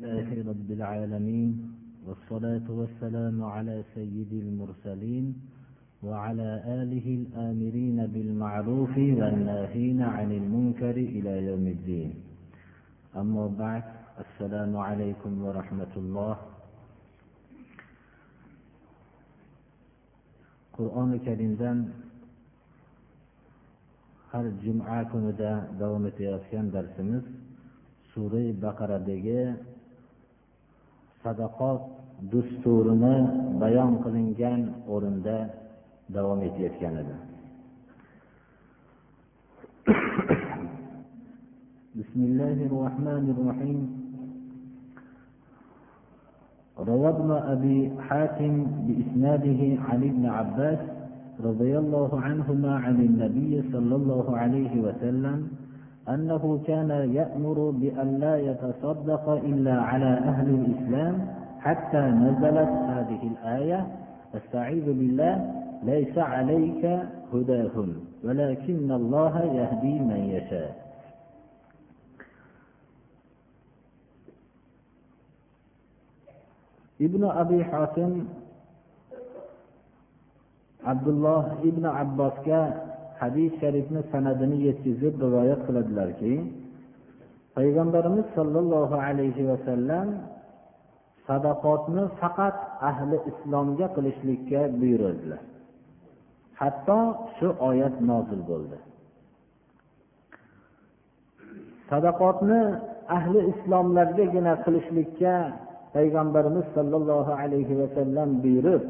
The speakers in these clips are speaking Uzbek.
لله رب العالمين والصلاة والسلام على سيد المرسلين وعلى آله الآمرين بالمعروف والناهين عن المنكر إلى يوم الدين. أما بعد السلام عليكم ورحمة الله. qur'oni karimdan har juma kunida davom etayotgan darsimiz sura baqaradagi sadaqot dusturini bayon qilingan o'rinda davom etayotgan edi بسم الله الرحمن الرحيم. روى ابن أبي حاتم بإسناده عن ابن عباس رضي الله عنهما عن النبي صلى الله عليه وسلم أنه كان يأمر بأن لا يتصدق إلا على أهل الإسلام حتى نزلت هذه الآية. أستعيذ بالله ليس عليك هداهم ولكن الله يهدي من يشاء. ibn abi hotim abdulloh ibn abbosga hadis sharifni sanadini yetkazib rivoyat qiladilarki payg'ambarimiz sollallohu alayhi vasallam sadaqotni faqat ahli islomga qilishlikka buyurdilar hatto shu oyat nozil bo'ldi. Sadaqotni ahli islomlargagina qilishlikka payg'ambarimiz sollallohu alayhi vasallam buyurib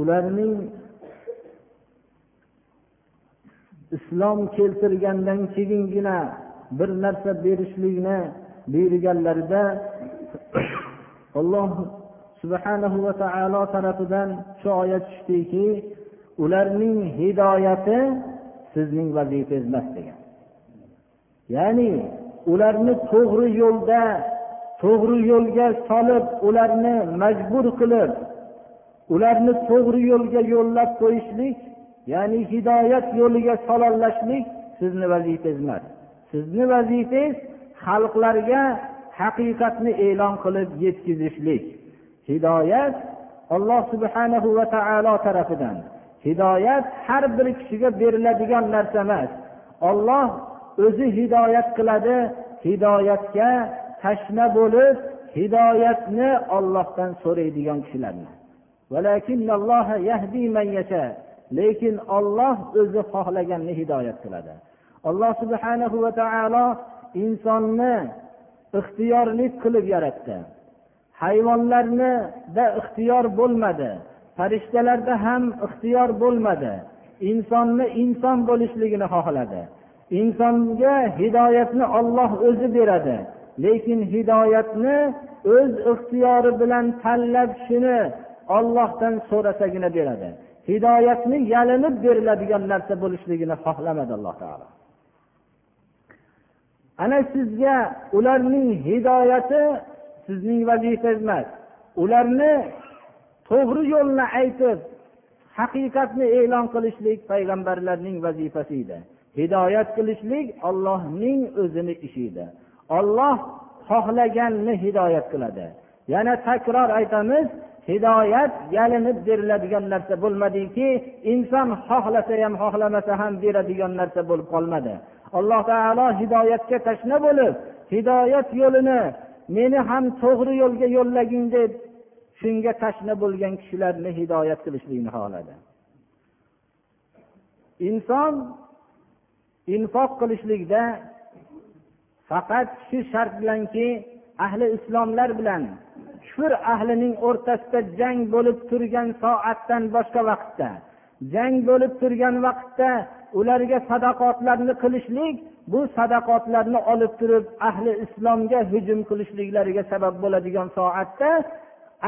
ularning islom keltirgandan keyingina bir narsa berishlikni buyurganlarida alloh subhanahu va taolo tarafidan shu oyat tushdiki ularning hidoyati sizning vazifangiz emas degan. Ya'ni ularni to'g'ri yo'lda to'g'ri yo'lga solib ularni majbur qilib ularni to'g'ri yo'lga yo'llab qo'yishlik ya'ni hidoyat yo'liga sololashlik sizni vazifangiz emas sizni vazifangiz xalqlarga haqiqatni e'lon qilib yetkazishlik. Hidoyat alloh subhanahu va taolo tarafidan. Hidoyat har bir kishiga beriladigan narsa emas. Olloh o'zi hidoyat qiladi hidoyatga tashna bo'lib hidoyatni ollohdan so'raydigan kishilarni. Lekin olloh o'zi xohlaganni hidoyat qiladi. Alloh subhanahu va taolo insonni ixtiyorlik qilib yaratdi. Hayvonlarnida ixtiyor bo'lmadi farishtalarda ham ixtiyor bo'lmadi. Insonni inson bo'lishligini xohladi. Insonga hidoyatni olloh o'zi beradi lekin hidoyatni o'z ixtiyori bilan tanlab shuni ollohdan so'rasagina beradi. Hidoyatni yalinib beriladigan narsa bo'lishligini xohlamadi alloh taolo. Ana sizga ularning hidoyati sizning vazifangiz emas. Ularni to'g'ri yo'lni aytib haqiqatni e'lon qilishlik payg'ambarlarning vazifasi edi. Hidoyat qilishlik ollohning o'zini ishi edi. Olloh xohlaganni hidoyat qiladi. Yana takror aytamiz hidoyat yalinib beriladigan narsa bo'lmadiki inson xohlasa ham xohlamasa ham beradigan narsa bo'lib qolmadi. Alloh taolo hidoyatga tashna bo'lib hidoyat yo'lini meni ham to'g'ri yo'lga yo'llagin deb shunga tashna bo'lgan kishilarni hidoyat qilishlikni xohladi. Inson infoq qilishlikda faqat shu shart bilanki ahli islomlar bilan kufr ahlining o'rtasida jang bo'lib turgan soatdan boshqa vaqtda jang bo'lib turgan vaqtda ularga sadaqotlarni qilishlik bu sadaqotlarni olib turib ahli islomga hujum qilishliklariga sabab bo'ladigan soatda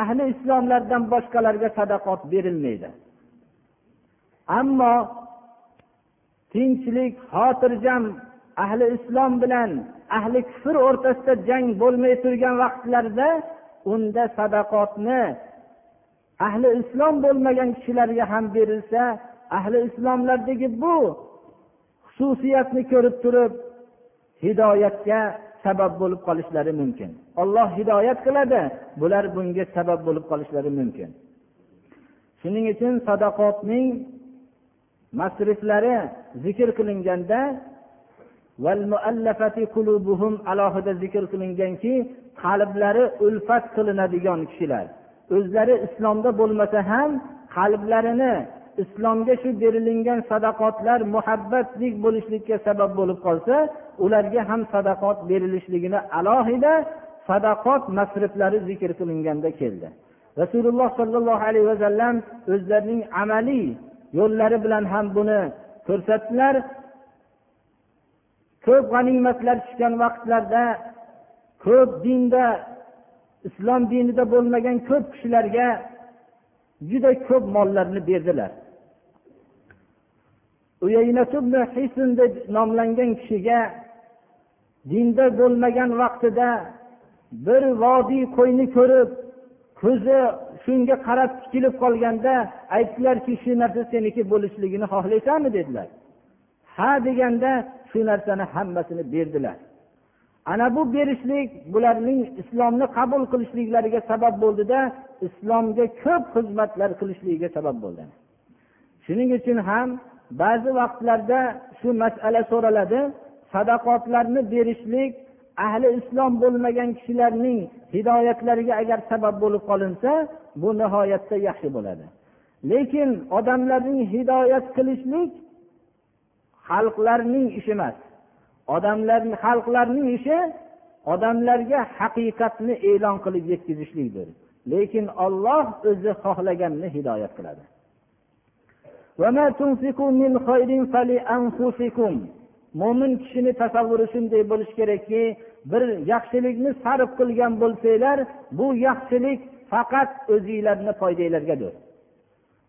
ahli islomlardan boshqalarga sadaqot berilmaydi. Ammo tinchlik xotirjam ahli islom bilan ahli kufr o'rtasida jang bo'lmay turgan vaqtlarda unda sadaqotni ahli islom bo'lmagan kishilarga ham berilsa ahli islomlardagi bu xususiyatni ko'rib turib hidoyatga sabab bo'lib qolishlari mumkin. Olloh hidoyat qiladi bular bunga sabab bo'lib qolishlari mumkin. Shuning uchun sadaqotning masriflari zikr qilinganda alohida zikr qilinganki qalblari ulfat qilinadigan kishilar. O'zlari islomda bo'lmasa ham qalblarini islomga shu berilingan sadaqotlar muhabbatlik bo'lishlikka sabab bo'lib qolsa ularga ham sadaqot berilishligini alohida sadaqot masriflari zikr qilinganda keldi. Rasululloh sollallohu alayhi vasallam o'zlarining amaliy yo'llari bilan ham buni ko'rsatdilar. Ko'p g'animatlar tushgan vaqtlarda ko'p dinda islom dinida bo'lmagan ko'p kishilarga juda ko'p mollarni berdilar. Deb nomlangan kishiga dinda bo'lmagan vaqtida bir vodiy qo'yni ko'rib ko'zi shunga qarab tikilib qolganda aytdilarki shu narsa seniki bo'lishligini xohlaysanmi dedilar. Ha deganda shu narsani hammasini berdilar. Ana bu berishlik bularning islomni qabul qilishliklariga sabab bo'ldida islomga ko'p xizmatlar qilishligiga sabab bo'ldi. Shuning uchun ham ba'zi vaqtlarda shu masala so'raladi sadaqotlarni berishlik ahli islom bo'lmagan kishilarning hidoyatlariga agar sabab bo'lib qolinsa bu nihoyatda yaxshi bo'ladi. Lekin odamlarning hidoyat qilishlik xalqlarning ishi emas. Odamlar xalqlarning ishi odamlarga haqiqatni e'lon qilib yetkazishlikdir. Lekin olloh o'zi xohlaganni hidoyat qiladi. Mo'min kishini tasavvuri shunday bo'lishi kerakki bir yaxshilikni sarf qilgan bo'lsanglar bu yaxshilik faqat o'zinglarni foydanglargadir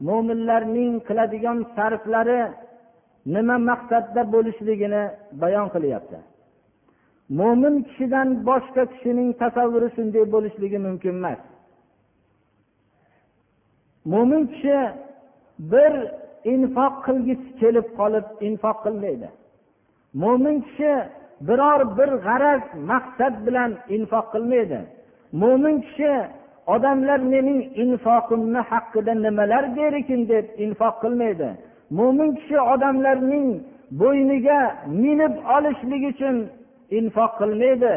mo'minlarning qiladigan sarflari nima maqsadda bo'lishligini bayon qilyapti. Mo'min kishidan boshqa kishining tasavvuri shunday bo'lishligi mumkin emas. Mo'min kishi bir infoq qilgisi kelib qolib infoq qilmaydi. Mo'min kishi biror bir g'araz maqsad bilan infoq qilmaydi. Mo'min kishi odamlar mening infoqimni haqida nimalar derkin deb infoq qilmaydi. Mo'min kishi odamlarning bo'yniga minib olishlik uchun infoq qilmaydi.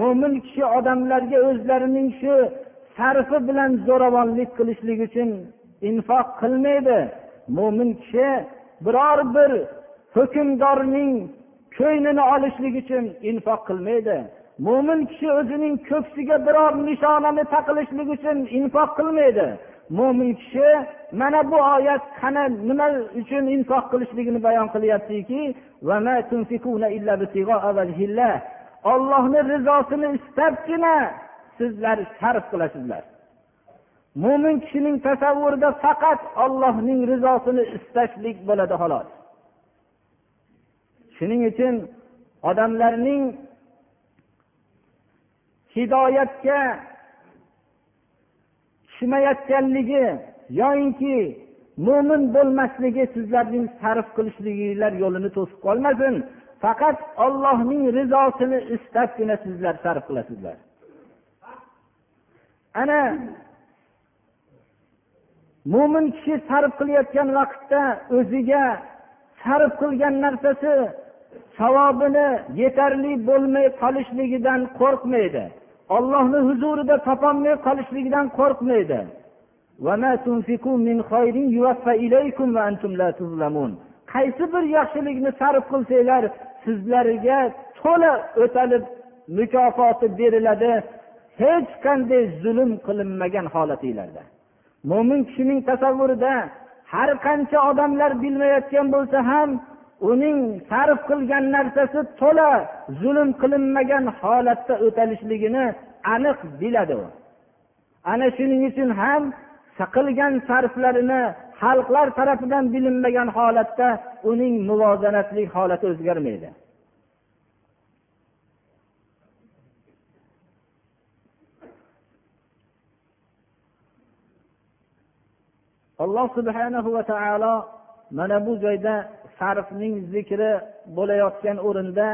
Mo'min kishi odamlarga o'zlarining shu sarfi bilan zo'ravonlik qilishlik uchun infoq qilmaydi. Mo'min kishi biror bir hukmdorning ko'nglini olishlik uchun infoq qilmaydi. Mo'min kishi o'zining ko'ksiga biror nishonani taqilishlik uchun infoq qilmaydi. Mo'min kishi mana bu oyat qana nima uchun infoq qilishligini bayon qilyaptiki? Ollohni rizosini istabgina sizlar sarf qilasizlar mo'min kishining tasavvurida faqat ollohning rizosini istashlik bo'ladi xolos. Shuning uchun odamlarning hidoyatga tushmayotganligi yoyinki mo'min bo'lmasligi sizlarning sarf qilishliginglar yo'lini to'sib qolmasin. Faqat ollohning rizosini istabgina sizlar sarf qilasizlar. Ana mo'min kishi sarf qilayotgan vaqtda o'ziga sarf qilgan narsasi savobini yetarli bo'lmay qolishligidan qo'rqmaydi. Ollohni huzurida topolmay qolishligidan qo'rqmaydi. Qaysi bir yaxshilikni sarf qilsanglar sizlarga to'la o'talib mukofoti beriladi. Hech qanday zulm qilinmagan holatinglarda. Mo'min kishining tasavvurida har qancha odamlar bilmayotgan bo'lsa ham uning sarf qilgan narsasi to'la zulm qilinmagan holatda o'talishligini aniq biladi u. Ana shuning uchun ham qilgan sarflarini xalqlar tarafidan bilinmagan holatda uning muvozanatli holati o'zgarmaydi. Alloh subhanahu va taolo mana bu joyda sarfning zikri bo'layotgan o'rinda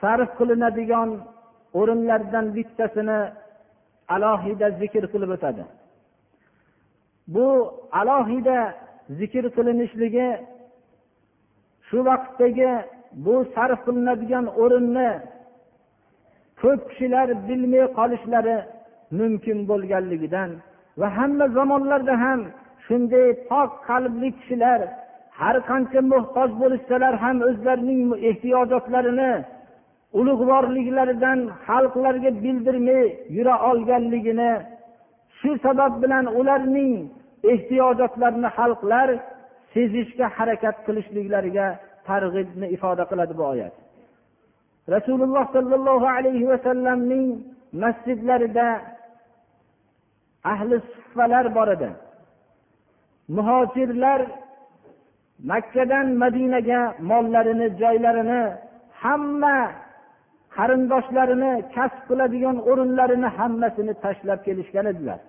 sarf qilinadigan o'rinlardan bittasini alohida zikr qilib o'tadi. Bu alohida zikr qilinishligi shu vaqtdagi bu sarf qilinadigan o'rinni ko'p kishilar bilmay qolishlari mumkin bo'lganligidan va hamma zamonlarda ham shunday pok qalbli kishilar har qancha muhtoj bo'lishsalar ham o'zlarining ehtiyojotlarini ulug'vorliklaridan xalqlarga bildirmay yura olganligini shu sabab bilan ularning ehtiyojotlarini xalqlar sezishga harakat qilishliklariga targ'ibni ifoda qiladi bu oyat. Rasululloh sollallohu alayhi vasallamning masjidlarida ahli suffalar bor edi. Muhojirlar makkadan madinaga mollarini joylarini hamma qarindoshlarini kasb qiladigan o'rinlarini hammasini tashlab kelishgan edilar.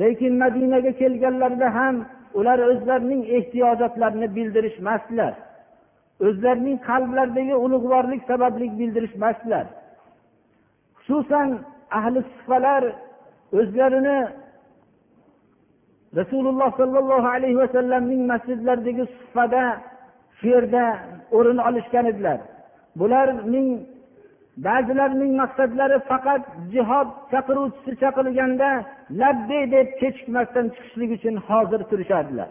Lekin madinaga kelganlarida ham ular o'zlarining ehtiyojotlarini bildirishmasdilar. O'zlarining qalblaridagi ulug'vorlik sababli bildirishmasdilar. Xususan ahli sufalar o'zlarini rasululloh sollallohu alayhi vasallamning masjidlaridagi suffada shu yerda o'rin olishgan edilar. Bularning ba'zilarining maqsadlari faqat jihod chaqiruvchisi chaqirilganda labbay deb kechikmasdan chiqishlik uchun hozir turishardilar.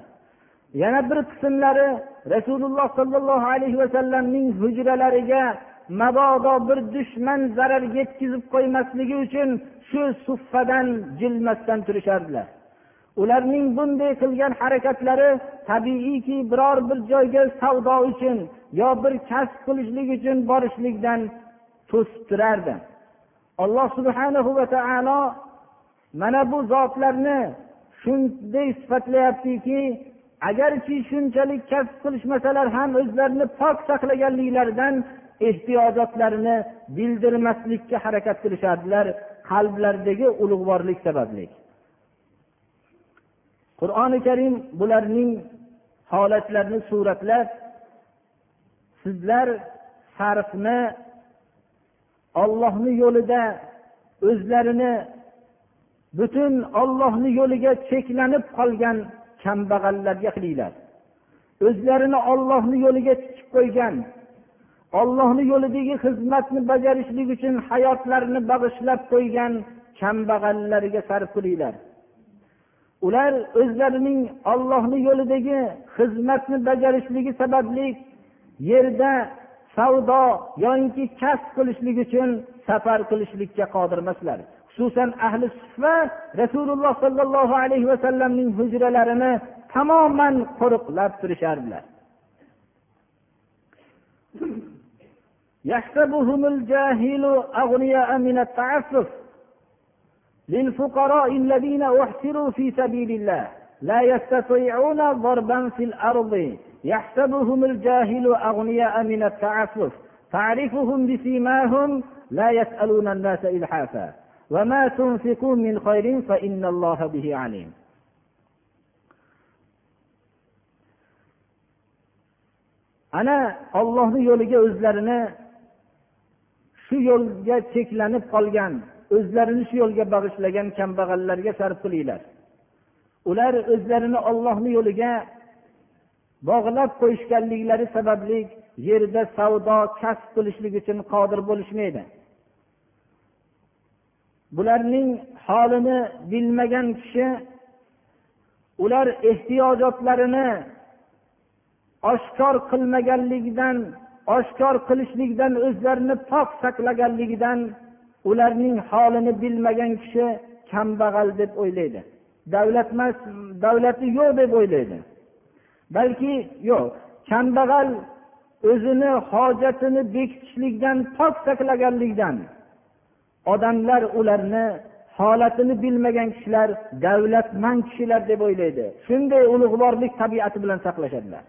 Yana bir qismlari rasululloh sollallohu alayhi vasallamning hujralariga mabodo bir dushman zarar yetkazib qo'ymasligi uchun shu suffadan jilmasdan turishardilar. Ularning bunday qilgan harakatlari tabiiyki biror bir joyga savdo uchun yo bir kasb qilishlik uchun borishlikdan to'sib turardi alloh subhanahu va taolo mana bu zotlarni shunday sifatlayaptiki agarki shunchalik kasb qilishmasalar ham o'zlarini pok saqlaganliklaridan ehtiyojotlarini bildirmaslikka harakat qilishardilar qalblaridagi ulug'vorlik sababli qur'oni karim bularning holatlarini suratlab sizlar sarfni ollohni yo'lida o'zlarini butun ollohni yo'liga cheklanib qolgan kambag'allarga qilinglar. O'zlarini ollohni yo'liga tikib qo'ygan ollohni yo'lidagi xizmatni bajarishlik uchun hayotlarini bag'ishlab qo'ygan kambag'allarga sarf qilinglar. ular o'zlarining ollohni yo'lidagi xizmatni bajarishligi sababli yerda savdo yoinki kasb qilishlik uchun safar qilishlikka qodir emaslar xususan ahli sufa rasululloh sollallohu alayhi vasallamning hujralarini tamoman qo'riqlab turishardilar يحسبهم الجاهل أغنياء من التعفف للفقراء الذين احسروا في سبيل الله لا يستطيعون ضربا في الارض يحسبهم الجاهل أغنياء من التعفف تعرفهم بسيماهم لا يسألون الناس إلحافا وما تنفقوا من خير فإن الله به عليم ana ollohni yo'liga o'zlarini shu yo'lga cheklanib qolgan o'zlarini shu yo'lga bag'ishlagan kambag'allarga sarf qilinglar ular o'zlarini ollohni yo'liga bog'lab qo'yishganliklari sababli yerda savdo kasb qilishlik uchun qodir bo'lishmaydi. Bularning holini bilmagan kishi ular ehtiyojotlarini oshkor qilmaganligidan oshkor qilishlikdan o'zlarini pok saqlaganligidan ularning holini bilmagan kishi kambag'al deb o'ylaydi. Davlatmas davlati yo'q deb o'ylaydi. Balki yo'q kambag'al o'zini hojatini bekitishlikdan pok saqlaganlikdan odamlar ularni holatini bilmagan kishilar davlatmand kishilar deb o'ylaydi. Shunday ulug'vorlik tabiati bilan saqlashadilar.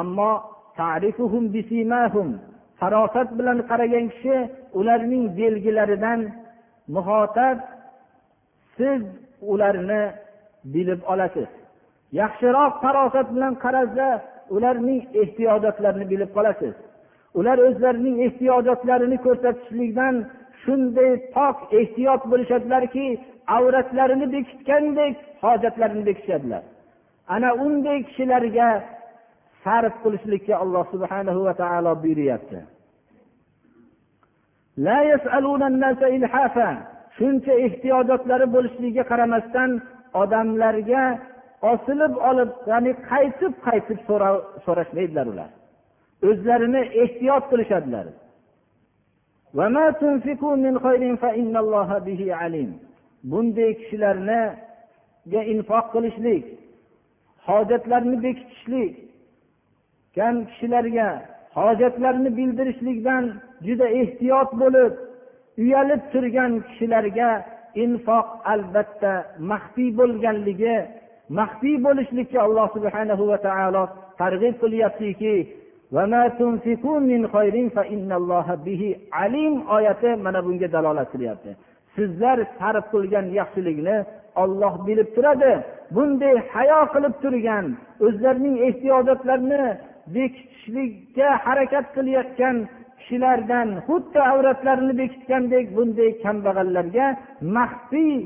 Ammo farosat bilan qaragan kishi ularning belgilaridan muhotab siz ularni bilib olasiz. Yaxshiroq farosat bilan qarasa ularning ehtiyojotlarini bilib qolasiz. Ular o'zlarining ehtiyojotlarini ko'rsatishlikdan shunday pok ehtiyot bo'lishadilarki avratlarini bekitgandek hojatlarini bekitishadilar. Ana unday kishilarga sarf qilishlikka alloh subhanahu va taolo buyuryapti. Shuncha ehtiyojotlari bo'lishligiga qaramasdan odamlarga osilib olib ya'ni qaytib qaytib so'rashmaydilar ular. O'zlarini ehtiyot qilishadilar. Bunday kishilarniga infoq qilishlik hojatlarni bekitishlik kishilarga hojatlarni bildirishlikdan juda ehtiyot bo'lib uyalib turgan kishilarga infoq albatta maxfiy bo'lganligi maxfiy bo'lishlikka alloh subhana va taolo targ'ib qilyaptiki oyati mana bunga dalolat qilyapti. Sizlar sarf qilgan yaxshilikni olloh bilib turadi. Bunday hayo qilib turgan o'zlarining ehtiyojotlarini bekitishlikka harakat qilayotgan kishilardan xuddi avratlarini bekitgandek bunday kambag'allarga maxfiy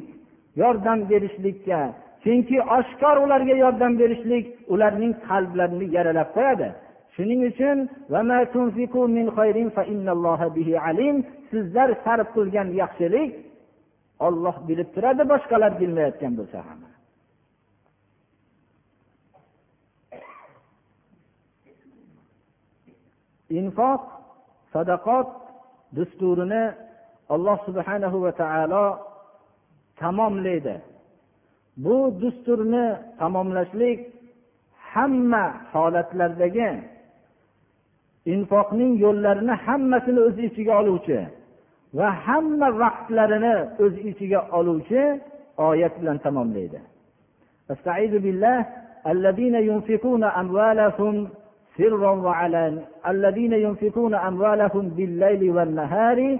yordam berishlikka chunki oshkor ularga yordam berishlik ularning qalblarini yaralab qo'yadi. Shuning uchun sizlar sarf qilgan yaxshilik olloh bilib turadi boshqalar bilmayotgan bo'lsa ham. Infoq sadaqot dusturini alloh subhanahu va taolo tamomlaydi. Bu dusturni tamomlashlik hamma holatlardagi infoqning yo'llarini hammasini o'z ichiga oluvchi va hamma vaqtlarini o'z ichiga oluvchi oyat bilan tamomlaydi. سرا وعلانية الذين ينفقون أموالهم بالليل والنهار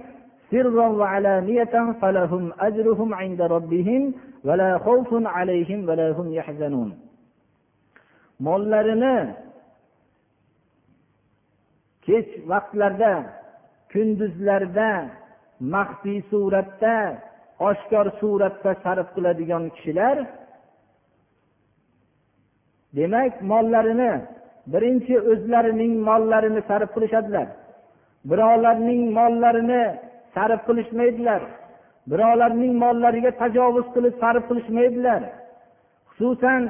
سرا وعلانية فلهم أجرهم عند ربهم ولا خوف عليهم ولا هم يحزنون mollarini kech vaqtlarda kunduzlarda maxfiy suratda oshkor suratda sarf qiladigan kishilar demak mollarini birinchi o'zlarining mollarini sarf qilishadilar. Birovlarning mollarini sarf qilishmaydilar. Birovlarning mollariga tajovuz qilib sarf qilishmaydilar. Xususan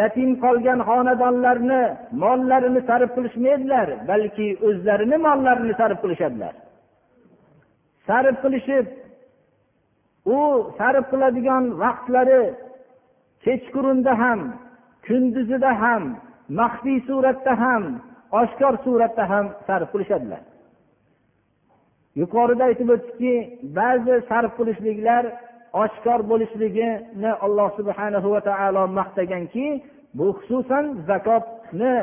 yatim qolgan xonadonlarni mollarini sarf qilishmaydilar balki o'zlarini mollarini sarf qilishadilar. Sarf qilishib u sarf qiladigan vaqtlari kechqurunda ham kunduzida ham maxfiy suratda ham oshkor suratda ham sarf qilishadilar. Yuqorida aytib o'tdikki ba'zi sarf qilishliklar oshkor bo'lishligini alloh subhana va taolo maqtaganki bu xususan zakotni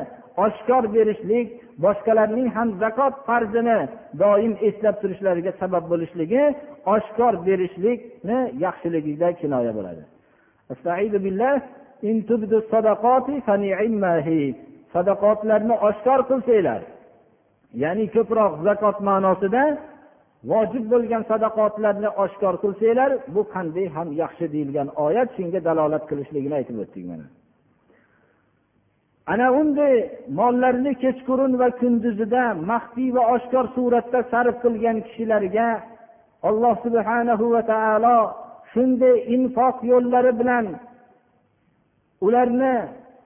oshkor berishlik boshqalarning ham zakot farzini doim eslab turishlariga sabab bo'lishligi oshkor berishlikni yaxshiligida kinoya bo'ladi. Sadaqotlarni oshkor qilsanglar. Ya'ni ko'proq zakot ma'nosida vojib bo'lgan sadaqotlarni oshkor qilsanglar bu qanday ham yaxshi deyilgan oyat shunga dalolat qilishligini aytib o'tdik mana. Ana unday mollarni kechqurun va kunduzida maxfiy va oshkor suratda sarf qilgan kishilarga alloh subhanahu va taolo shunday infoq yo'llari bilan ularni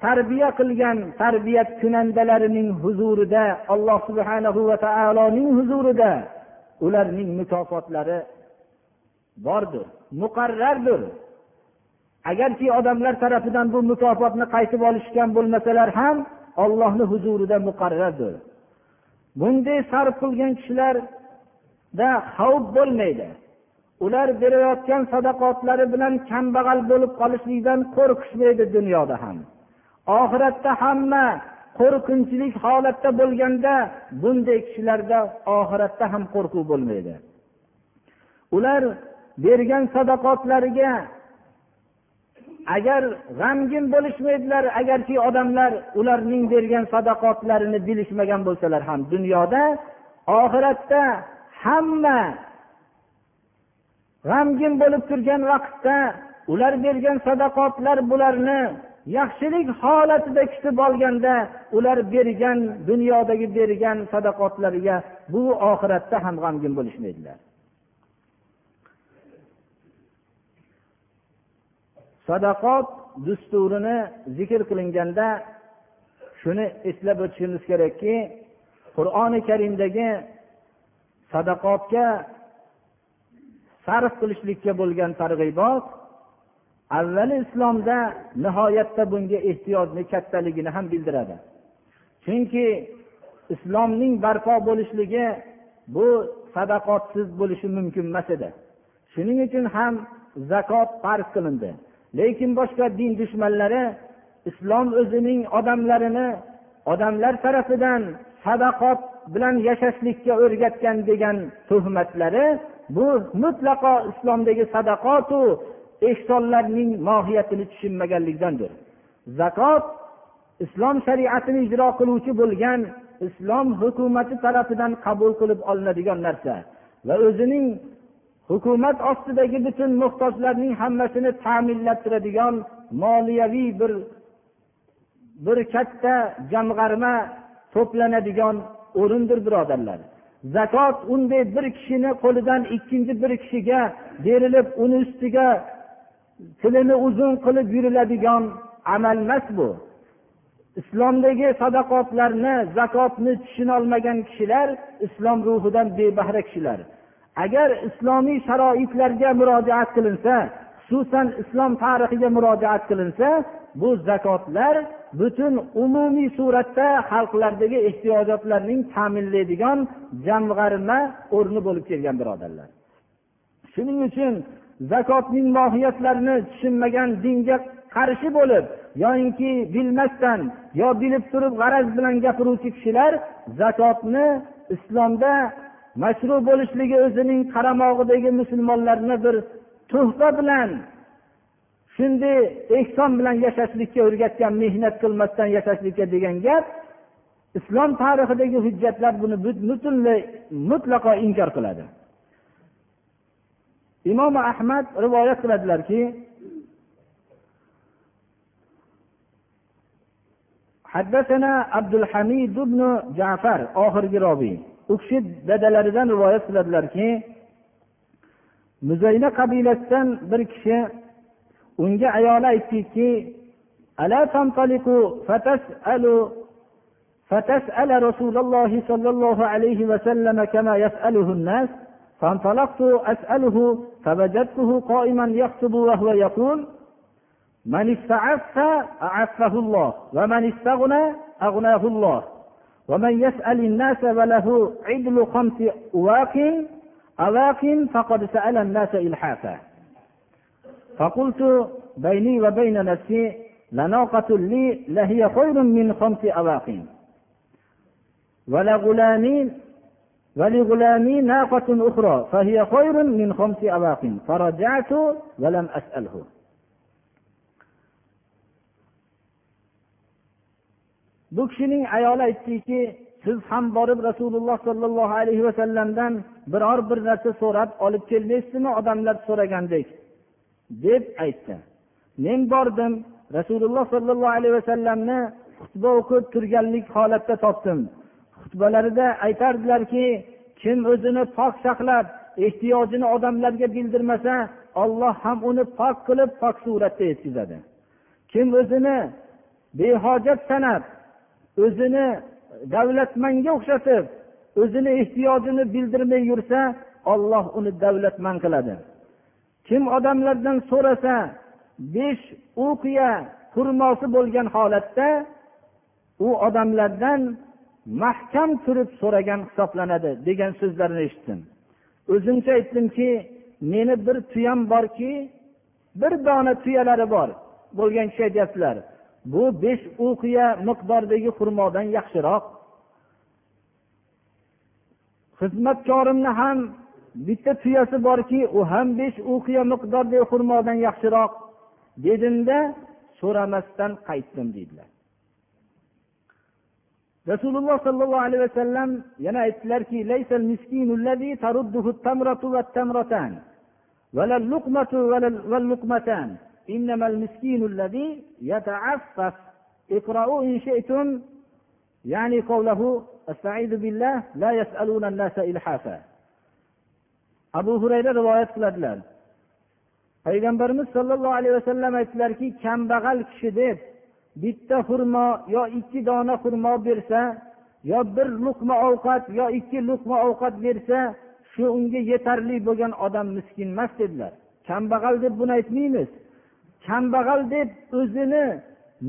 tarbiya qilgan tarbiyat kunandalarining huzurida alloh subhanahu va taoloning huzurida ularning mukofotlari bordir muqarrardir. Agarki odamlar tarafidan bu mukofotni qaytib olishgan bo'lmasalar ham ollohni huzurida muqarrardir. Bunday sarf qilgan kishilarda xavf bo'lmaydi. Ular berayotgan sadaqotlari bilan kambag'al bo'lib qolishlikdan qo'rqishmaydi dunyoda ham. Oxiratda hamma qo'rqinchlik holatda bo'lganda bunday kishilarda oxiratda ham qo'rquv bo'lmaydi. Ular bergan sadaqotlariga agar g'amgin bo'lishmaydilar agarki odamlar ularning bergan sadaqotlarini bilishmagan bo'lsalar ham dunyoda oxiratda hamma g'amgin bo'lib turgan vaqtda ular bergan sadaqotlar bularni yaxshilik holatida kutib olganda ular bergan dunyodagi bergan sadaqotlariga bu oxiratda ham g'amgin bo'lishmaydilar. Sadaqot dusturini zikr qilinganda shuni eslab o'tishimiz kerakki qur'oni karimdagi sadaqotga sarf qilishlikka bo'lgan targ'ibot avvali islomda nihoyatda bunga ehtiyojni kattaligini ham bildiradi. Chunki islomning barpo bo'lishligi bu sadaqotsiz bo'lishi mumkin emas edi. Shuning uchun ham zakot farz qilindi. Lekin boshqa din dushmanlari islom o'zining odamlarini odamlar tarafidan sadaqot bilan yashashlikka o'rgatgan degan tuhmatlari bu mutlaqo islomdagi sadaqotu ehsonlarning mohiyatini tushunmaganlikdandir. Zakot islom shariatini ijro qiluvchi bo'lgan islom hukumati tarafidan qabul qilib olinadigan narsa va o'zining hukumat ostidagi butun muhtojlarning hammasini ta'minlab turadigan moliyaviy bir bir katta jamg'arma to'planadigan o'rindir birodarlar. Zakot unday bir kishini qo'lidan ikkinchi bir kishiga berilib uni ustiga tilini uzun qilib yuriladigan amal emas bu. Islomdagi sadaqotlarni zakotni tushunolmagan kishilar islom ruhidan bebahra kishilar. Agar islomiy sharoitlarga murojaat qilinsa xususan islom tarixiga murojaat qilinsa bu zakotlar butun umumiy suratda xalqlardagi ehtiyojotlarning ta'minlaydigan jamg'arma o'rni bo'lib kelgan birodarlar. Shuning uchun zakotning mohiyatlarini tushunmagan dinga qarshi bo'lib yoyinki bilmasdan yo bilib turib g'araz bilan gapiruvchi kishilar zakotni islomda mashru bo'lishligi o'zining qaramog'idagi musulmonlarni bir tuhfa bilan shunday ehson bilan yashashlikka o'rgatgan mehnat qilmasdan yashashlikka degan gap islom tarixidagi hujjatlar buni butunlay mutlaqo inkor qiladi imom ahmad rivoyat qiladilarki حدثنا عبد الحميد بن جعفر oxirgi robiy u kishi dadalaridan rivoyat qiladilarki muzayna qabilasidan bir kishi unga ayoli aytdiki فتسأل رسول الله صلى الله عليه وسلم كما يسأله الناس فانطلقت أسأله فوجدته قائما يخطب وهو يقول من استعف أعفه الله ومن استغنى أغناه الله ومن يسأل الناس وله عدل خمس أواق أواق فقد سأل الناس إلحافا. فقلت بيني وبين نفسي لناقة لي لهي خير من خمس أواق ولغلامي ولغلامي ناقة أخرى فهي خير من خمس أواق فرجعت ولم أسأله bu kishining ayoli aytdiki siz ham borib rasululloh sollallohu alayhi vasallamdan biror bir narsa so'rab olib kelmaysizmi odamlar so'ragandek deb aytdi. Men bordim rasululloh sollallohu alayhi vasallamni xutba o'qib turganlik holatda topdim. Xutbalarida aytardilarki kim o'zini pok saqlab ehtiyojini odamlarga bildirmasa olloh ham uni pok qilib pok suratda yetkazadi. Kim o'zini behojat sanab o'zini davlatmanga o'xshatib o'zini ehtiyojini bildirmay yursa olloh uni davlatman qiladi. Kim odamlardan so'rasa besh uqiya xurmosi bo'lgan holatda u odamlardan mahkam turib so'ragan hisoblanadi degan so'zlarni eshitdim. O'zimcha aytdimki meni bir tuyam borki bir dona tuyalari bor bo'lgan kishi aytyaptilar. Bu besh uqiya miqdordagi xurmodan yaxshiroq. Xizmatkorimni ham bitta tuyasi borki u ham besh uqiya miqdordagi xurmodan yaxshiroq dedimda so'ramasdan qaytdim deydilar rasululloh sollallohu alayhi vasallam yana aytdilarki ولا اللقمة واللقمتان إنما المسكين الذي يتعفف اقرأوا إن شئتم يعني قوله استعيذ بالله لا يسألون الناس إلحافا abu hurayra rivoyat qiladilar. Payg'ambarimiz sollallohu alayhi vasallam aytdilarki kambag'al kishi deb bitta xurmo yo ikki dona xurmo bersa yo bir luqma ovqat yo ikki luqma ovqat bersa shu unga yetarli bo'lgan odam miskin emas dedilar. Kambag'al deb buni aytmaymiz. Kambag'al deb o'zini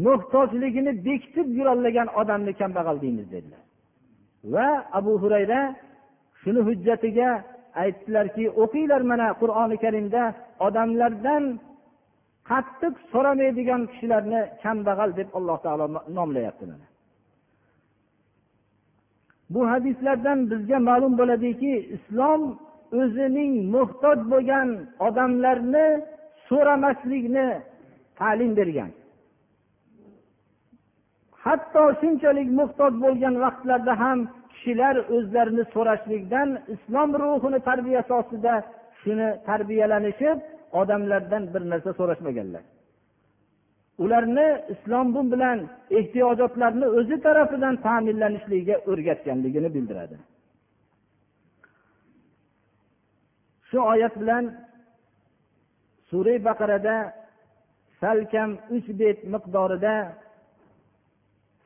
muhtojligini bekitib yurolmagan odamni kambag'al deymiz dedilar. Va abu hurayra shuni hujjatiga aytdilarki o'qinglar mana qur'oni karimda odamlardan qattiq so'ramaydigan kishilarni kambag'al deb alloh taolo nomlayapti mana. Bu hadislardan bizga ma'lum bo'ladiki islom o'zining muhtoj bo'lgan odamlarni so'ramaslikni ta'lim bergan. Hatto shunchalik muhtoj bo'lgan vaqtlarda ham kishilar o'zlarini so'rashlikdan islom ruhini tarbiyasi ostida shuni tarbiyalanishib odamlardan bir narsa so'rashmaganlar. Ularni islom bu bilan ehtiyojotlarni o'zi tarafidan ta'minlanishligiga o'rgatganligini bildiradi. Shu oyat bilan sura baqarada salkam uch bet miqdorida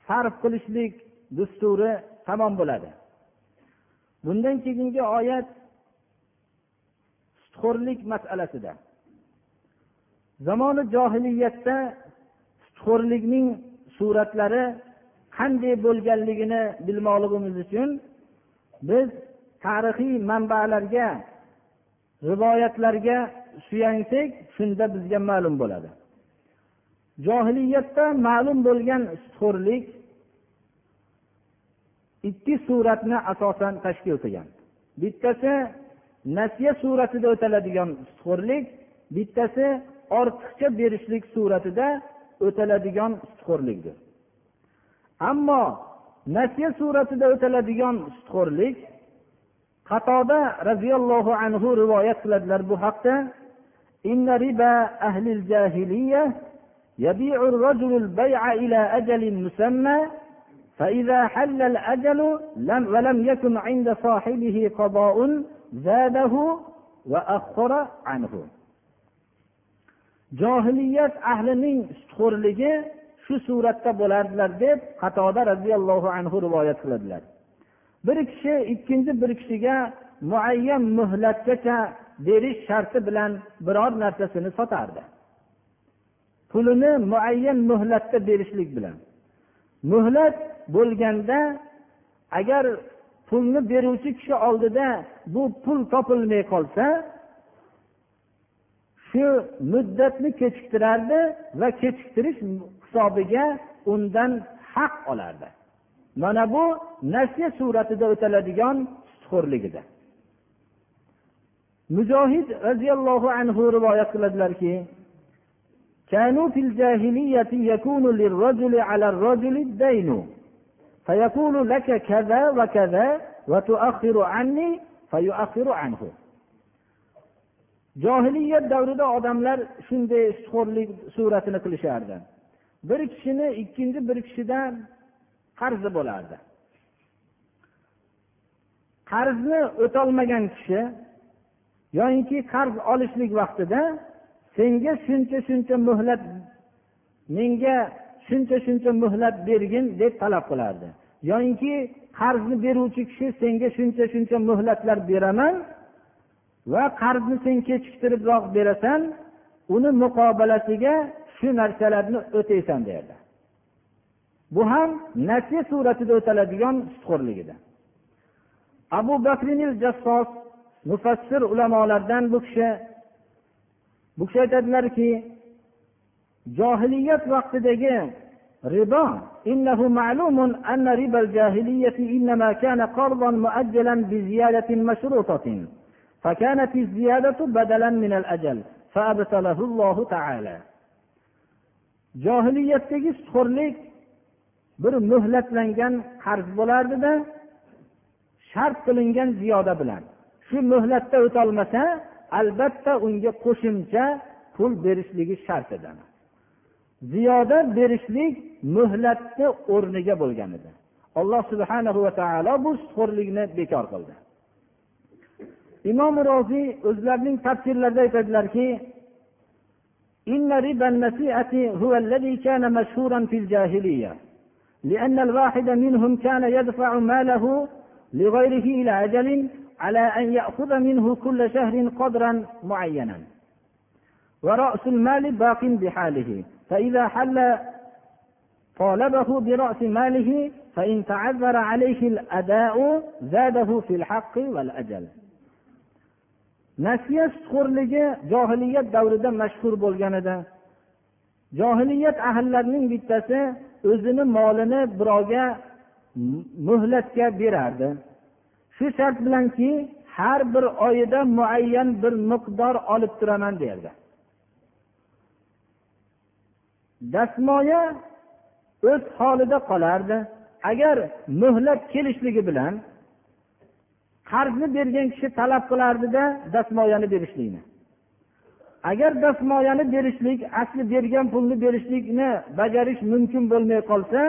sarf qilishlik dusturi tamom bo'ladi. Bundan keyingi oyat sutxo'rlik masalasida. Zamoni johiliyatda sutxo'rlikning suratlari qanday bo'lganligini bilmoqligimiz uchun biz tarixiy manbalarga rivoyatlarga suyansak shunda bizga ma'lum bo'ladi. Johiliyatda ma'lum bo'lgan sutxo'rlik ikki suratni asosan tashkil qilgan bittasi nasiya suratida o'taladigan sutxo'rlik bittasi ortiqcha berishlik suratida o'taladigan sutxo'rlikdir ammo nasiya suratida o'taladigan sutxo'rlik qatoda roziyallohu anhu rivoyat qiladilar bu haqda إن ربا أهل الجاهلية يبيع الرجل البيع إلى أجل مسمى فإذا حل الأجل لم ولم يكن عند صاحبه قضاء زاده وأخر عنه johiliyat ahlining sutxo'rligi shu suratda bo'lardilar deb qatoda roziyallohu anhu rivoyat qiladilar bir kishi ikkinchi bir kishiga muayyan muhlatgacha berish sharti bilan biror narsasini sotardi pulini muayyan muhlatda berishlik bilan muhlat bo'lganda agar pulni beruvchi kishi oldida bu pul topilmay qolsa shu muddatni kechiktirardi va kechiktirish hisobiga undan haq olardi mana bu nasiya suratida o'taladigan sutxo'rligidir mujohid roziyallohu anhu rivoyat qiladilarki كانوا في الجاهلية يكون للرجل على الرجل الدين فيقول لك كذا وكذا وتؤخر عني فيؤخر عنه johiliyat davrida odamlar shunday sutxo'rlik suratini qilishardi bir kishini ikkinchi bir kishidan qarzi bo'lardi qarzni o'tolmagan kishi yoyinki qarz olishlik vaqtida senga shuncha shuncha muhlat menga shuncha shuncha muhlat bergin deb talab qilardi yoyinki qarzni beruvchi kishi senga shuncha shuncha muhlatlar beraman va qarzni sen kechiktiribroq berasan uni muqobalasiga shu narsalarni o'taysan derdi bu ham nasiya suratida o'taladigan sutxo'rlik edi abu bakrinil jassos mufassir ulamolardan bu kishi bu kishi aytadilarki johiliyat vaqtidagi ribo إنه معلوم أن ربا الجاهلية إنما كان قرضا مؤجلا بزيادة مشروطة فكانت الزيادة بدلا من الأجل فأبتله الله تعالى johiliyatdagi sutxo'rlik bir muhlatlangan qarz bo'lardida shart qilingan ziyoda bilan shu muhlatda o'tolmasa albatta unga qo'shimcha pul berishligi shart edi ziyoda berishlik muhlatni o'rniga bo'lgan edi alloh subhana va taolo bu sutxo'rlikni bekor qildi imom roziy o'zlarining tafsirlarida aytadilarki إن لأن الواحد منهم كان يدفع ماله لغيره إلى أجل على أن يأخذ منه كل شهر قدرا معينا ورأس المال باق بحاله فإذا حل طالبه برأس ماله فإن تعذر عليه الأداء زاده في الحق والأجل nasiya sutxo'rligi johiliyat davrida mashhur bo'lgan edi johiliyat ahllarining bittasi o'zini molini birovga muhlatga berardi shu shart bilanki har bir oyida muayyan bir miqdor olib turaman derdi Dastmoya o'z holida qolardi. Agar muhlat kelishligi bilan qarzni bergan kishi talab qilardida dastmoyani berishlikni. Agar dastmoyani berishlik asli bergan pulni berishlikni bajarish mumkin bo'lmay qolsa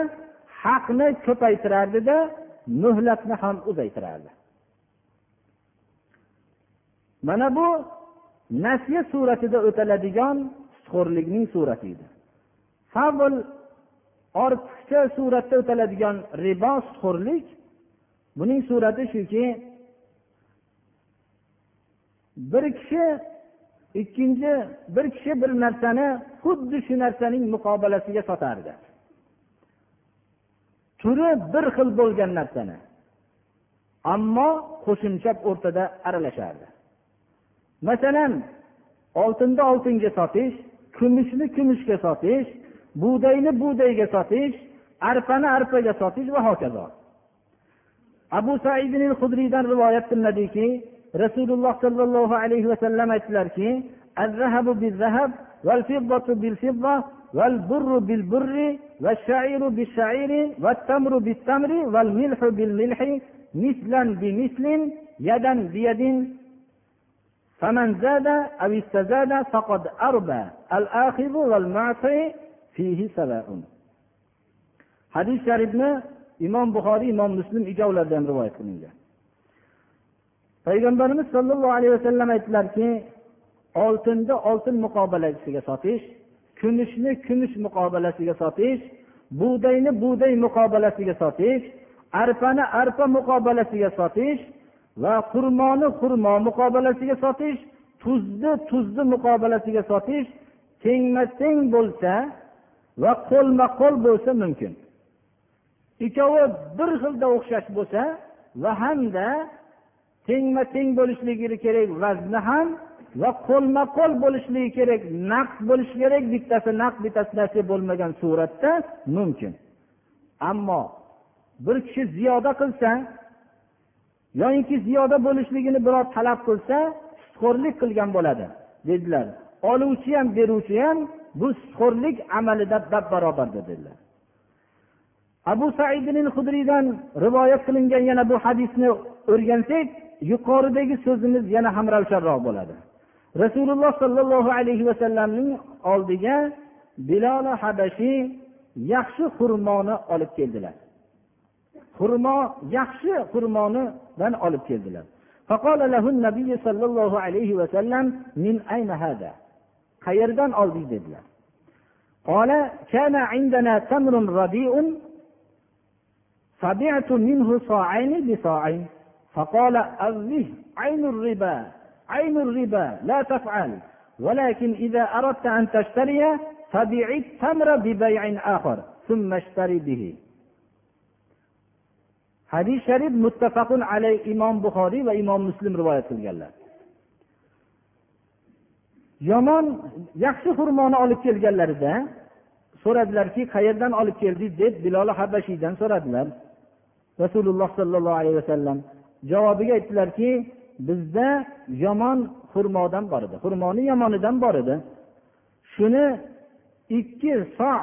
haqni ko'paytirardida muhlatni ham uzaytirardi. Mana bu nasiya suratida o'taladigan sutxo'rlikning surati edi favl ortiqcha suratda o'taladigan ribo sutxo'rlik buning surati shuki bir kishi ikkinchi bir kishi bir narsani xuddi shu narsaning muqobalasiga sotardi. Turi bir xil bo'lgan narsani ammo qo'shimcha o'rtada aralashardi masalan oltinni oltinga sotish kumushni kumushga sotish bug'doyni bug'doyga sotish arpani arpaga sotish va hokazo abu saidin hudriydan rivoyat qilinadiki rasululloh sollallohu alayhi vasallam aytdilarki الذهب والبر بالبر والشعير بالشعير والتمر بالتمر والملح بالملح مثلا بمثل يدا بيد فمن زاد أو استزاد فقد أربى الآخذ والمعطي hadis sharifni imom buxoriy imom muslim ikkovlarida ham rivoyat qilingan payg'ambarimiz sollallohu alayhi vasallam aytdilarki oltinni oltin muqobalasiga sotish kumushni kumush muqobalasiga sotish bug'doyni bug'doy muqobalasiga sotish arpani arpa muqobalasiga sotish va xurmoni xurmo muqobalasiga sotish tuzni tuzni muqobalasiga sotish tengma teng bo'lsa va qo'lma qo'l bo'lsa mumkin. Ikkovi bir xilda o'xshash bo'lsa va hamda tengma teng bo'lishligi kerak vazni ham va qo'lma qo'l bo'lishligi kerak naqd bo'lishi kerak bittasi naqd bittasi nasiya bo'lmagan suratda mumkin. Ammo bir kishi ziyoda qilsa yoyinki ziyoda bo'lishligini birov talab qilsa sutxo'rlik qilgan bo'ladi dedilar. Oluvchi ham beruvchi ham bu sutxo'rlik amalida bab barobardir dedilar abu saidin hudriydan rivoyat qilingan yana bu hadisni o'rgansak yuqoridagi so'zimiz yana ham ravshanroq bo'ladi rasululloh sollallohu alayhi vasallamning oldiga biloli habashiy yaxshi xurmoni olib keldilar xurmo yaxshi xurmonidan olib keldilar فقال له النبي صلى الله عليه وسلم من أين هذا qayerdan olding dedilar قال كان عندنا تمر رديء فبعت منه صاعين بصاعين. فقال أذه عين الربا عين الربا لا تفعل. ولكن إذا أردت أن تشتري فبيع التمر ببيع آخر ثم اشتري به. sharif muttafaqun alay imom buxoriy va imom muslim rivoyat qilganlar yomon yaxshi xurmoni olib kelganlarida so'radilarki qayerdan olib keldik deb biloli habashiydan so'radilar. Rasululloh sollallohu alayhi vasallam javobiga aytdilarki bizda yomon xurmodan bor edi. Xurmoni yomonidan bor edi. Shuni ikki so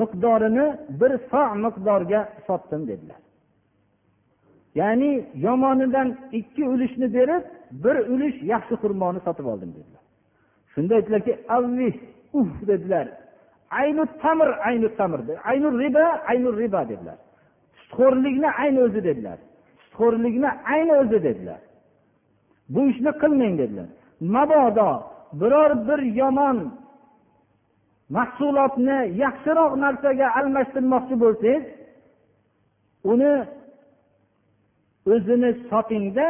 miqdorini bir so miqdorga sotdim dedilar. Ya'ni yomonidan ikki ulushni berib bir ulush yaxshi xurmoni sotib oldim dedilar. Shunda aytdilarki avvih uf dedilar. Aynu tamir aynu tamir aynu riba aynu riba dedilar. Sutxo'rlikni ayni o'zi dedilar. Sutxo'rlikni ayni o'zi dedilar. Bu ishni qilmang dedilar. Mabodo biror bir yomon mahsulotni yaxshiroq narsaga almashtirmoqchi bo'lsangiz uni o'zini sotingda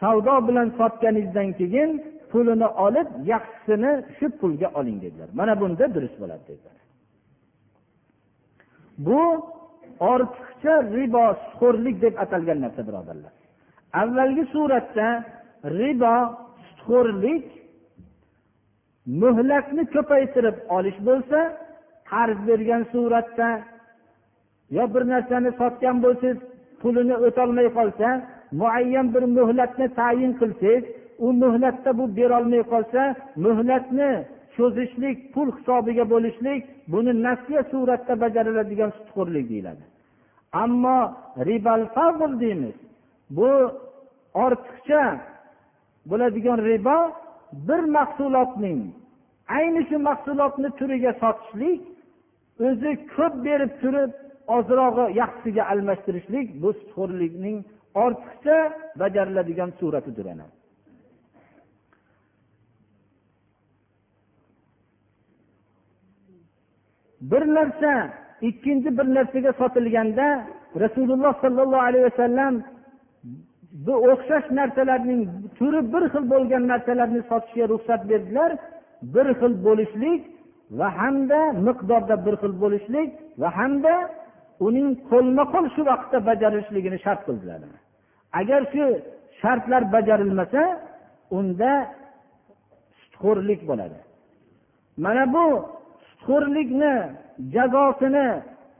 savdo bilan sotganingizdan keyin pulini olib yaxshisini shu pulga oling dedilar. Mana bunda durust bo'ladi dedilar. Bu ortiqcha ribo sutxo'rlik deb atalgan narsa birodarlar. Avvalgi suratda ribo sutxo'rlik muhlatni ko'paytirib olish bo'lsa qarz bergan suratda yo bir narsani sotgan bo'lsangiz pulini o'tolmay qolsa muayyan bir muhlatni tayin qilsangiz u muhlatda bu berolmay qolsa muhlatni cho'zishlik pul hisobiga bo'lishlik buni nasiya suratda bajariladigan sutxo'rlik deyiladi. Ammo ribal fazl deymiz. Bu ortiqcha bo'ladigan ribo bir mahsulotning ayni shu mahsulotni turiga sotishlik o'zi ko'p berib turib ozrog'i yaxshisiga almashtirishlik bu sutxo'rlikning ortiqcha bajariladigan suratidir ana. Bir narsa ikkinchi bir narsaga sotilganda rasululloh sollallohu alayhi vasallam bu o'xshash narsalarning turi bir xil bo'lgan narsalarni sotishga ruxsat berdilar. Bir xil bo'lishlik va hamda miqdorda bir xil bo'lishlik va hamda uning qo'lma qo'l shu vaqtda bajarilishligini shart qildilar. Agar shu shartlar bajarilmasa unda sutxo'rlik bo'ladi. Mana bu sutxo'rlikni jazosini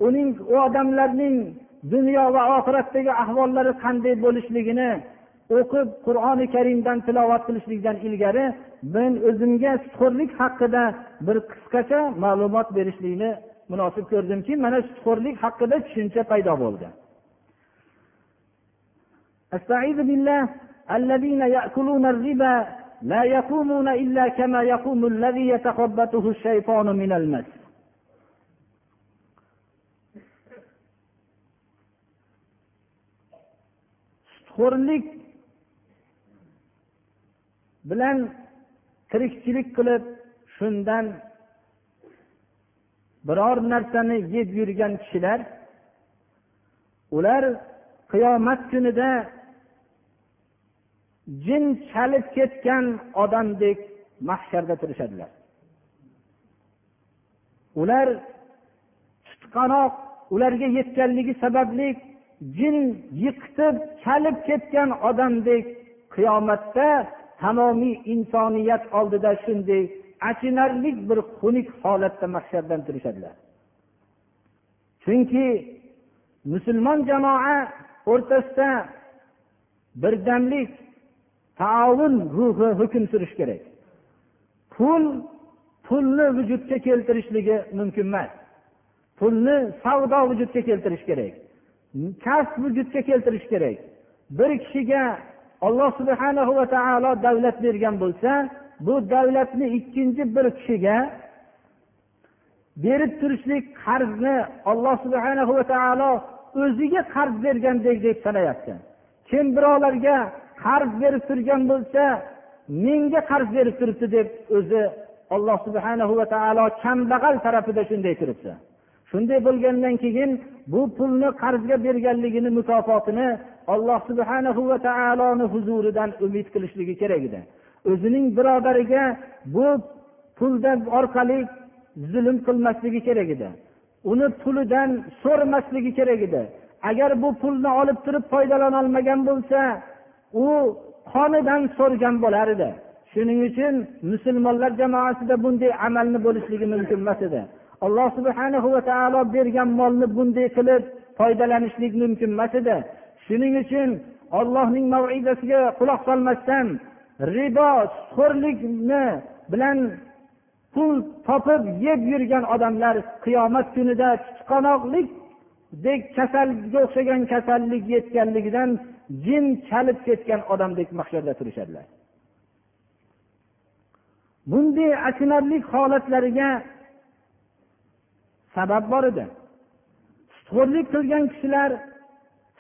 uning u odamlarning dunyo va oxiratdagi ahvollari qanday bo'lishligini o'qib qur'oni karimdan tilovat qilishlikdan ilgari men o'zimga sutxo'rlik haqida bir qisqacha ma'lumot berishlikni munosib ko'rdimki mana sutxo'rlik haqida tushuncha paydo bo'ldi استعيذ بالله الذين يأكلون الربا لا يقومون إلا كما يقوم الذي يتخبطه الشيطان من المس sutxo'rlik bilan tirikchilik qilib shundan biror narsani yeb yurgan kishilar ular qiyomat kunida jin chalib ketgan odamdek mahsharda turishadilar. Ular tutqanoq ularga yetganligi sababli jin yiqitib chalib ketgan odamdek qiyomatda tamomiy insoniyat oldida shunday achinarli bir xunuk holatda mahshardan turishadilar. Chunki musulmon jamoa o'rtasida birdamlik taovun ruhi hukm surishi kerak. Pul pulni vujudga keltirishligi mumkin emas. Pulni savdo vujudga keltirish kerak. Kasb vujudga keltirish kerak. Bir kishiga alloh subhana va taolo davlat bergan bo'lsa bu davlatni ikkinchi bir kishiga berib turishlik qarzni alloh subhana va taolo o'ziga qarz bergandek deb sanayapti. Kim birovlarga qarz berib turgan bo'lsa menga qarz berib turibdi deb o'zi alloh subhana va taolo kambag'al tarafida shunday turibdi. Shunday bo'lgandan keyin bu pulni qarzga berganligini mukofotini alloh subhana va taoloni huzuridan umid qilishligi kerak edi. O'zining birodariga bu puldan orqali zulm qilmasligi kerak edi. Uni pulidan so'ramasligi kerak edi. Agar bu pulni olib turib foydalanolmagan bo'lsa u qonidan so'rgan bo'lar edi. Shuning uchun musulmonlar jamoasida bunday amalni bo'lishligi mumkin emas edi. Alloh subhanahu va taolo bergan molni bunday qilib foydalanishlik mumkin emas edi. Shuning uchun ollohning maidasiga quloq solmasdan ribo xo'rlikni bilan pul topib yeb yurgan odamlar qiyomat kunida dek kasalga o'xshagan kasallik yetganligidan jin chalib ketgan odamdek mahsharda turishadilar. Bunday achinarli holatlariga sabab bor edi. Sutxo'rlik qilgan kishilar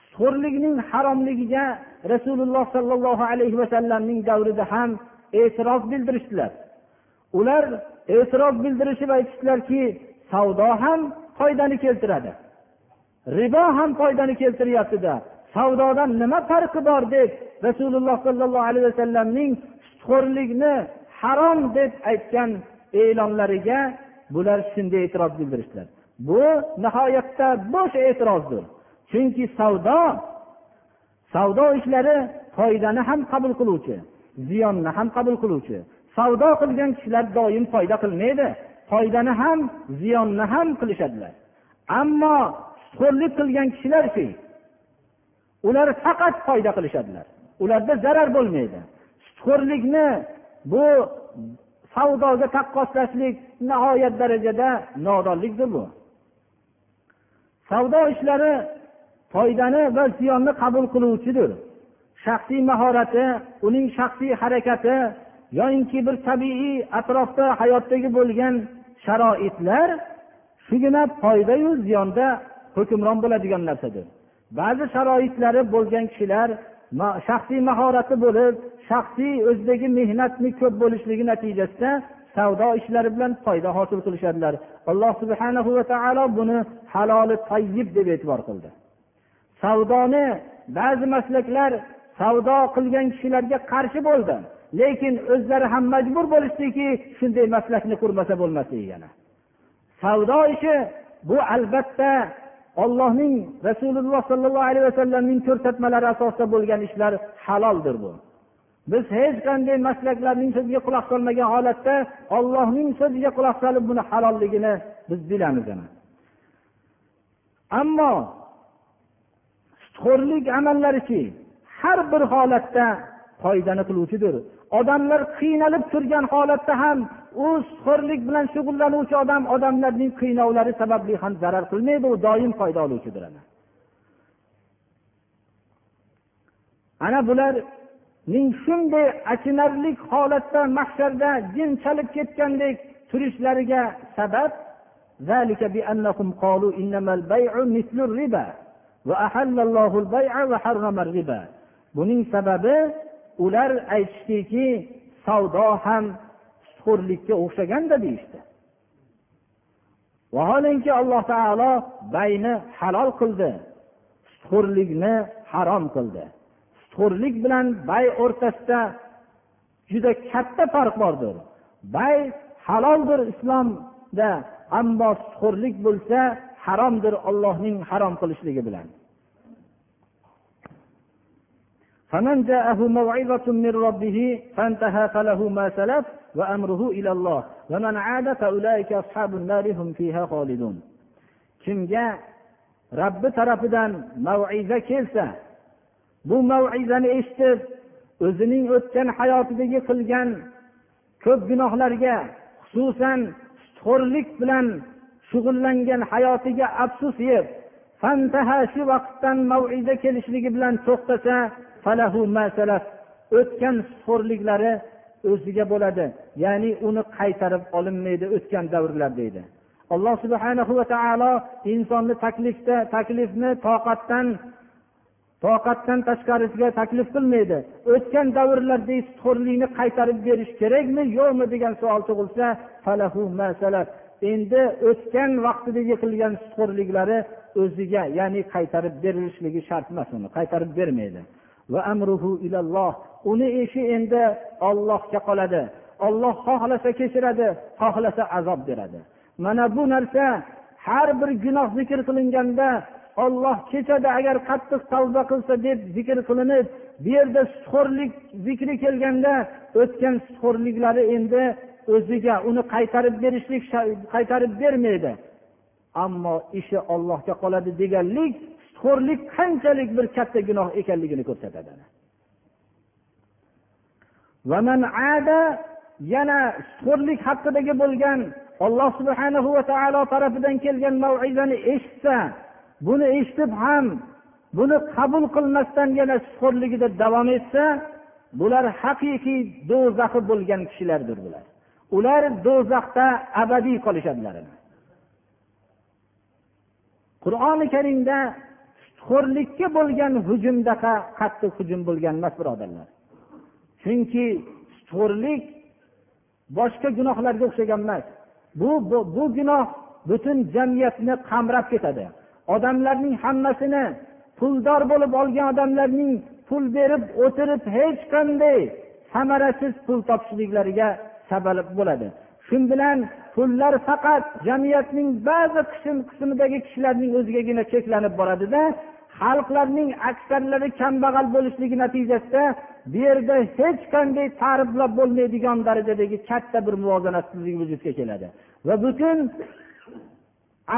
sutxo'rlikning haromligiga rasululloh sollallohu alayhi vasallamning davrida ham e'tiroz bildirishdilar. Ular e'tiroz bildirishib aytishdilarki savdo ham foydani keltiradi. Ribo ham foydani keltiryaptida. Savdodan nima farqi bor deb rasululloh sollallohu alayhi vasallamning sutxo'rlikni harom deb aytgan e'lonlariga bular shunday e'tiroz bildirishdilar. Bu nihoyatda bo'sh e'tirozdir. Chunki savdo savdo ishlari foydani ham qabul qiluvchi ziyonni ham qabul qiluvchi. Savdo qilgan kishilar doim foyda qilmaydi. Foydani ham ziyonni ham qilishadilar. Ammo xo'rlik qilgan kishilarki ular faqat foyda qilishadilar. Ularda zarar bo'lmaydi. Sutxo'rlikni bu savdoga taqqoslashlik nihoyat darajada nodonlikdir bu. Savdo ishlari foydani va ziyonni qabul qiluvchidir. Shaxsiy mahorati uning shaxsiy harakati yoyinki bir tabiiy atrofda hayotdagi bo'lgan sharoitlar shugina foydayu ziyonda hukmron bo'ladigan narsadir. Ba'zi sharoitlari bo'lgan kishilar shaxsiy mahorati bo'lib shaxsiy o'zidagi mehnatni ko'p bo'lishligi natijasida savdo ishlari bilan foyda hosil qilishadilar. Alloh subhana va taolo buni haloli tayyib deb e'tibor qildi. Savdoni ba'zi maslaklar savdo qilgan kishilarga qarshi bo'ldi lekin o'zlari ham majbur bo'lishdiki shunday maslakni qurmasa bo'lmasligi yana. Savdo ishi bu albatta ollohning rasululloh sollallohu alayhi vasallamning ko'rsatmalari asosida bo'lgan ishlar haloldir bu. Biz hech qanday maslaklarning so'ziga quloq solmagan holatda ollohning so'ziga quloq solib buni halolligini biz bilamiz ammo sutxo'rlik amallarichi har bir holatda foydani qiluvchidir. Odamlar qiynalib turgan holatda ham u sixo'rlik bilan shug'ullanuvchi odam odamlarning qiynovlari sababli ham zarar qilmaydi u doim foyda oluvchidir ana. Bularning shunday achinarli holatda mahsharda jin chalib ketgandek turishlariga sabab buning sababi ular aytishdiki savdo ham sutxo'rlikka o'xshaganda deyishdi. Vaholanki alloh taolo bayni halol qildi sutxo'rlikni harom qildi. Sutxo'rlik bilan bay o'rtasida juda katta farq bordir. Bay haloldir islomda ammo sutxo'rlik bo'lsa haromdir ollohning harom qilishligi bilan. فمن جاءه موعظة من ربه فانتهى فله ما سلف وأمره إلى الله ومن عاد فأولئك أصحاب النار هم فيها خالدون kimga robbi tarafidan maviza kelsa bu mavizani eshitib o'zining o'tgan hayotidagi qilgan ko'p gunohlarga xususan sutxo'rlik bilan shug'ullangan hayotiga afsus yeb fantaha shu vaqtdan maviza kelishligi bilan to'xtasa o'tgan sutxo'rliklari o'ziga bo'ladi. Ya'ni uni qaytarib olinmaydi o'tgan davrlar deydi. Alloh subhana va taolo insonni taklifda taklifni toqatdan toqatdan tashqarisiga taklif qilmaydi. O'tgan davrlardagi sutxo'rlikni qaytarib berish kerakmi yo'qmi degan savol tug'ilsa endi o'tgan vaqtidagi qilgan sutxo'rliklari o'ziga ya'ni qaytarib berilishligi shart emas uni qaytarib bermaydi. Va amruhu ilalloh. Uni ishi endi ollohga qoladi. Olloh xohlasa kechiradi xohlasa azob beradi. Mana bu narsa har bir gunoh zikr qilinganda olloh kechadi agar qattiq tavba qilsa deb zikr qilinib bu yerda sutxo'rlik zikri kelganda o'tgan sutxo'rliklari endi o'ziga uni qaytarib berishlik qaytarib bermaydi. Ammo ishi ollohga qoladi deganlik sutxo'rlik qanchalik bir katta gunoh ekanligini ko'rsatadi yana sutxo'rlik haqidagi bo'lgan alloh subhanahu va taolo tarafidan kelgan mavizani eshitsa buni eshitib ham buni qabul qilmasdan yana sutxo'rligida davom etsa bular haqiqiy do'zaxi bo'lgan kishilardir bular. Ular do'zaxda abadiy qolishadilar qur'oni karimda sutxo'rlikka bo'lgan hujumdaqa qattiq hujum bo'lgan emas birodarlar. Chunki sutxo'rlik boshqa gunohlarga o'xshagan emas. Bu, bu bu gunoh butun jamiyatni qamrab ketadi. Odamlarning hammasini puldor bo'lib olgan odamlarning pul berib o'tirib hech qanday samarasiz pul topishliklariga sabab bo'ladi. Shu bilan pullar faqat jamiyatning ba'zi qism qismidagi kishilarning o'zigagina cheklanib boradida xalqlarning aksarlari kambag'al bo'lishligi natijasida bu yerda hech qanday ta'riflab bo'lmaydigan darajadagi katta bir muvozanatsizlik vujudga keladi. Va butun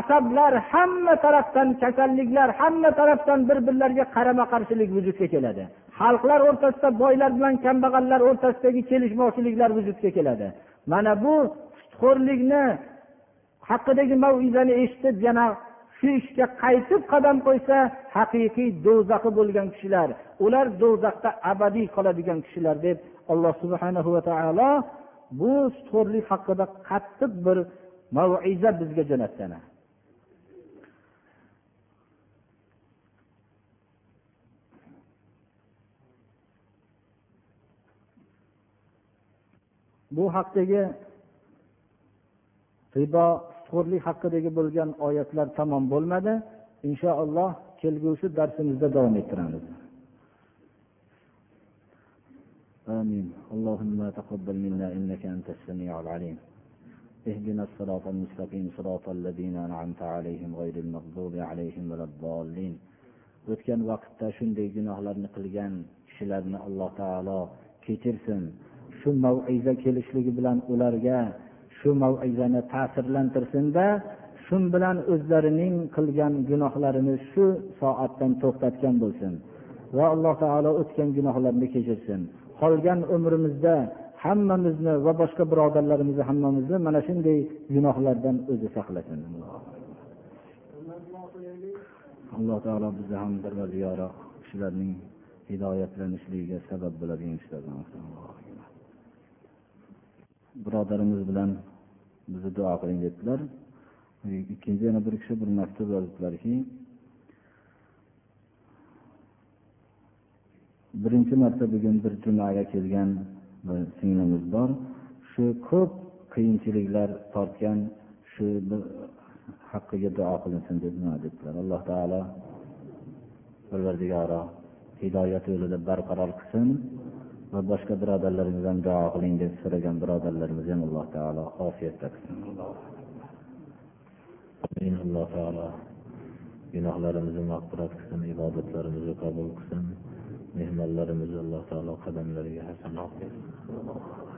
asablar hamma tarafdan kasalliklar hamma tarafdan bir birlariga qarama qarshilik vujudga keladi. Xalqlar o'rtasida boylar bilan kambag'allar o'rtasidagi kelishmovchiliklar vujudga keladi. Mana bu xo'rlikni haqidagi maizani eshitib yana shu ishga qaytib qadam qo'ysa haqiqiy do'zaxi bo'lgan kishilar ular do'zaxda abadiy qoladigan kishilar deb alloh subhanahu va taolo bu xo'rlik haqida qattiq bir maiza bizga jo'natgan bu haqdagi ribo sutxo'rlik haqidagi bo'lgan oyatlar tamom bo'lmadi inshaalloh kelgusi darsimizda davom ettiramiz آمين اللهم تقبل منا إنك أنت السميع العليم اهدنا الصراط المستقيم صراط الذين أنعمت عليهم غير المغضوب عليهم ولا الضالين o'tgan vaqtda shunday gunohlarni qilgan kishilarni alloh taolo kechirsin shu maviza kelishligi bilan ularga shu mavizani ta'sirlantirsinda shu bilan o'zlarining qilgan gunohlarini shu soatdan to'xtatgan bo'lsin va alloh taolo o'tgan gunohlarni kechirsin. Qolgan umrimizda hammamizni va boshqa birodarlarimizni hammamizni mana shunday gunohlardan o'zi saqlasin. Alloh taolo bizni ham parvardigoro kishilarning hidoyatlanishligiga sabab bo'ladigan kishilardan birodarimiz bilan bizni duo qiling debdilar ikkinchi yana bir kishi bir maktub yozibdilarki birinchi marta bugun bir jumaga kelgan bir singlimiz bor. Shu ko'p qiyinchiliklar tortgan shu haqqiga duo qilinsin dedilar. Debdilar alloh taolo parvardigoro hidoyat yo'lida barqaror qilsin. Va boshqa birodarlarimiz ham duo qiling deb so'ragan birodarlarimiz ham alloh taolo ofiyatda qilsin. Alloh taolo gunohlarimizni mag'firat qilsin ibodatlarimizni qabul qilsin mehmonlarimizni alloh taolo qadamlariga hasanat bersin.